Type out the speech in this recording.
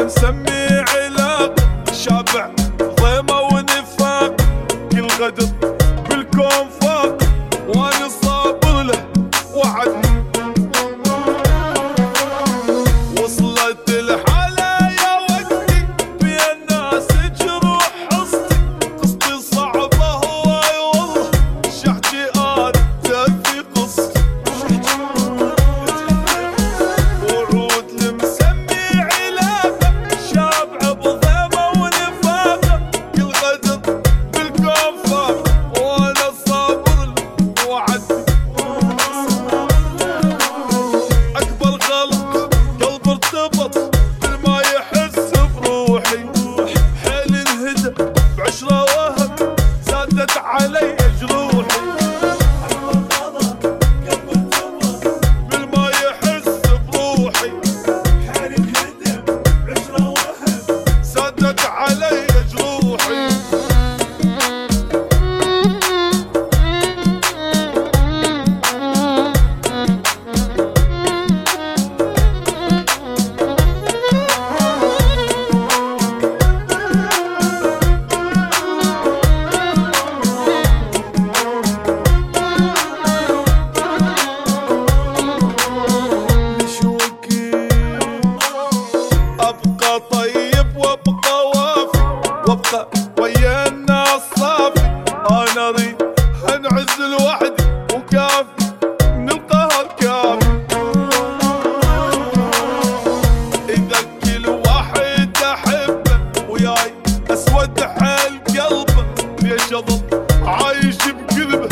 نسمي قلب عيننا الصافي وكافي من القهر كافي إذا كل واحد احبه وياي أسود ليش عايش بكذبه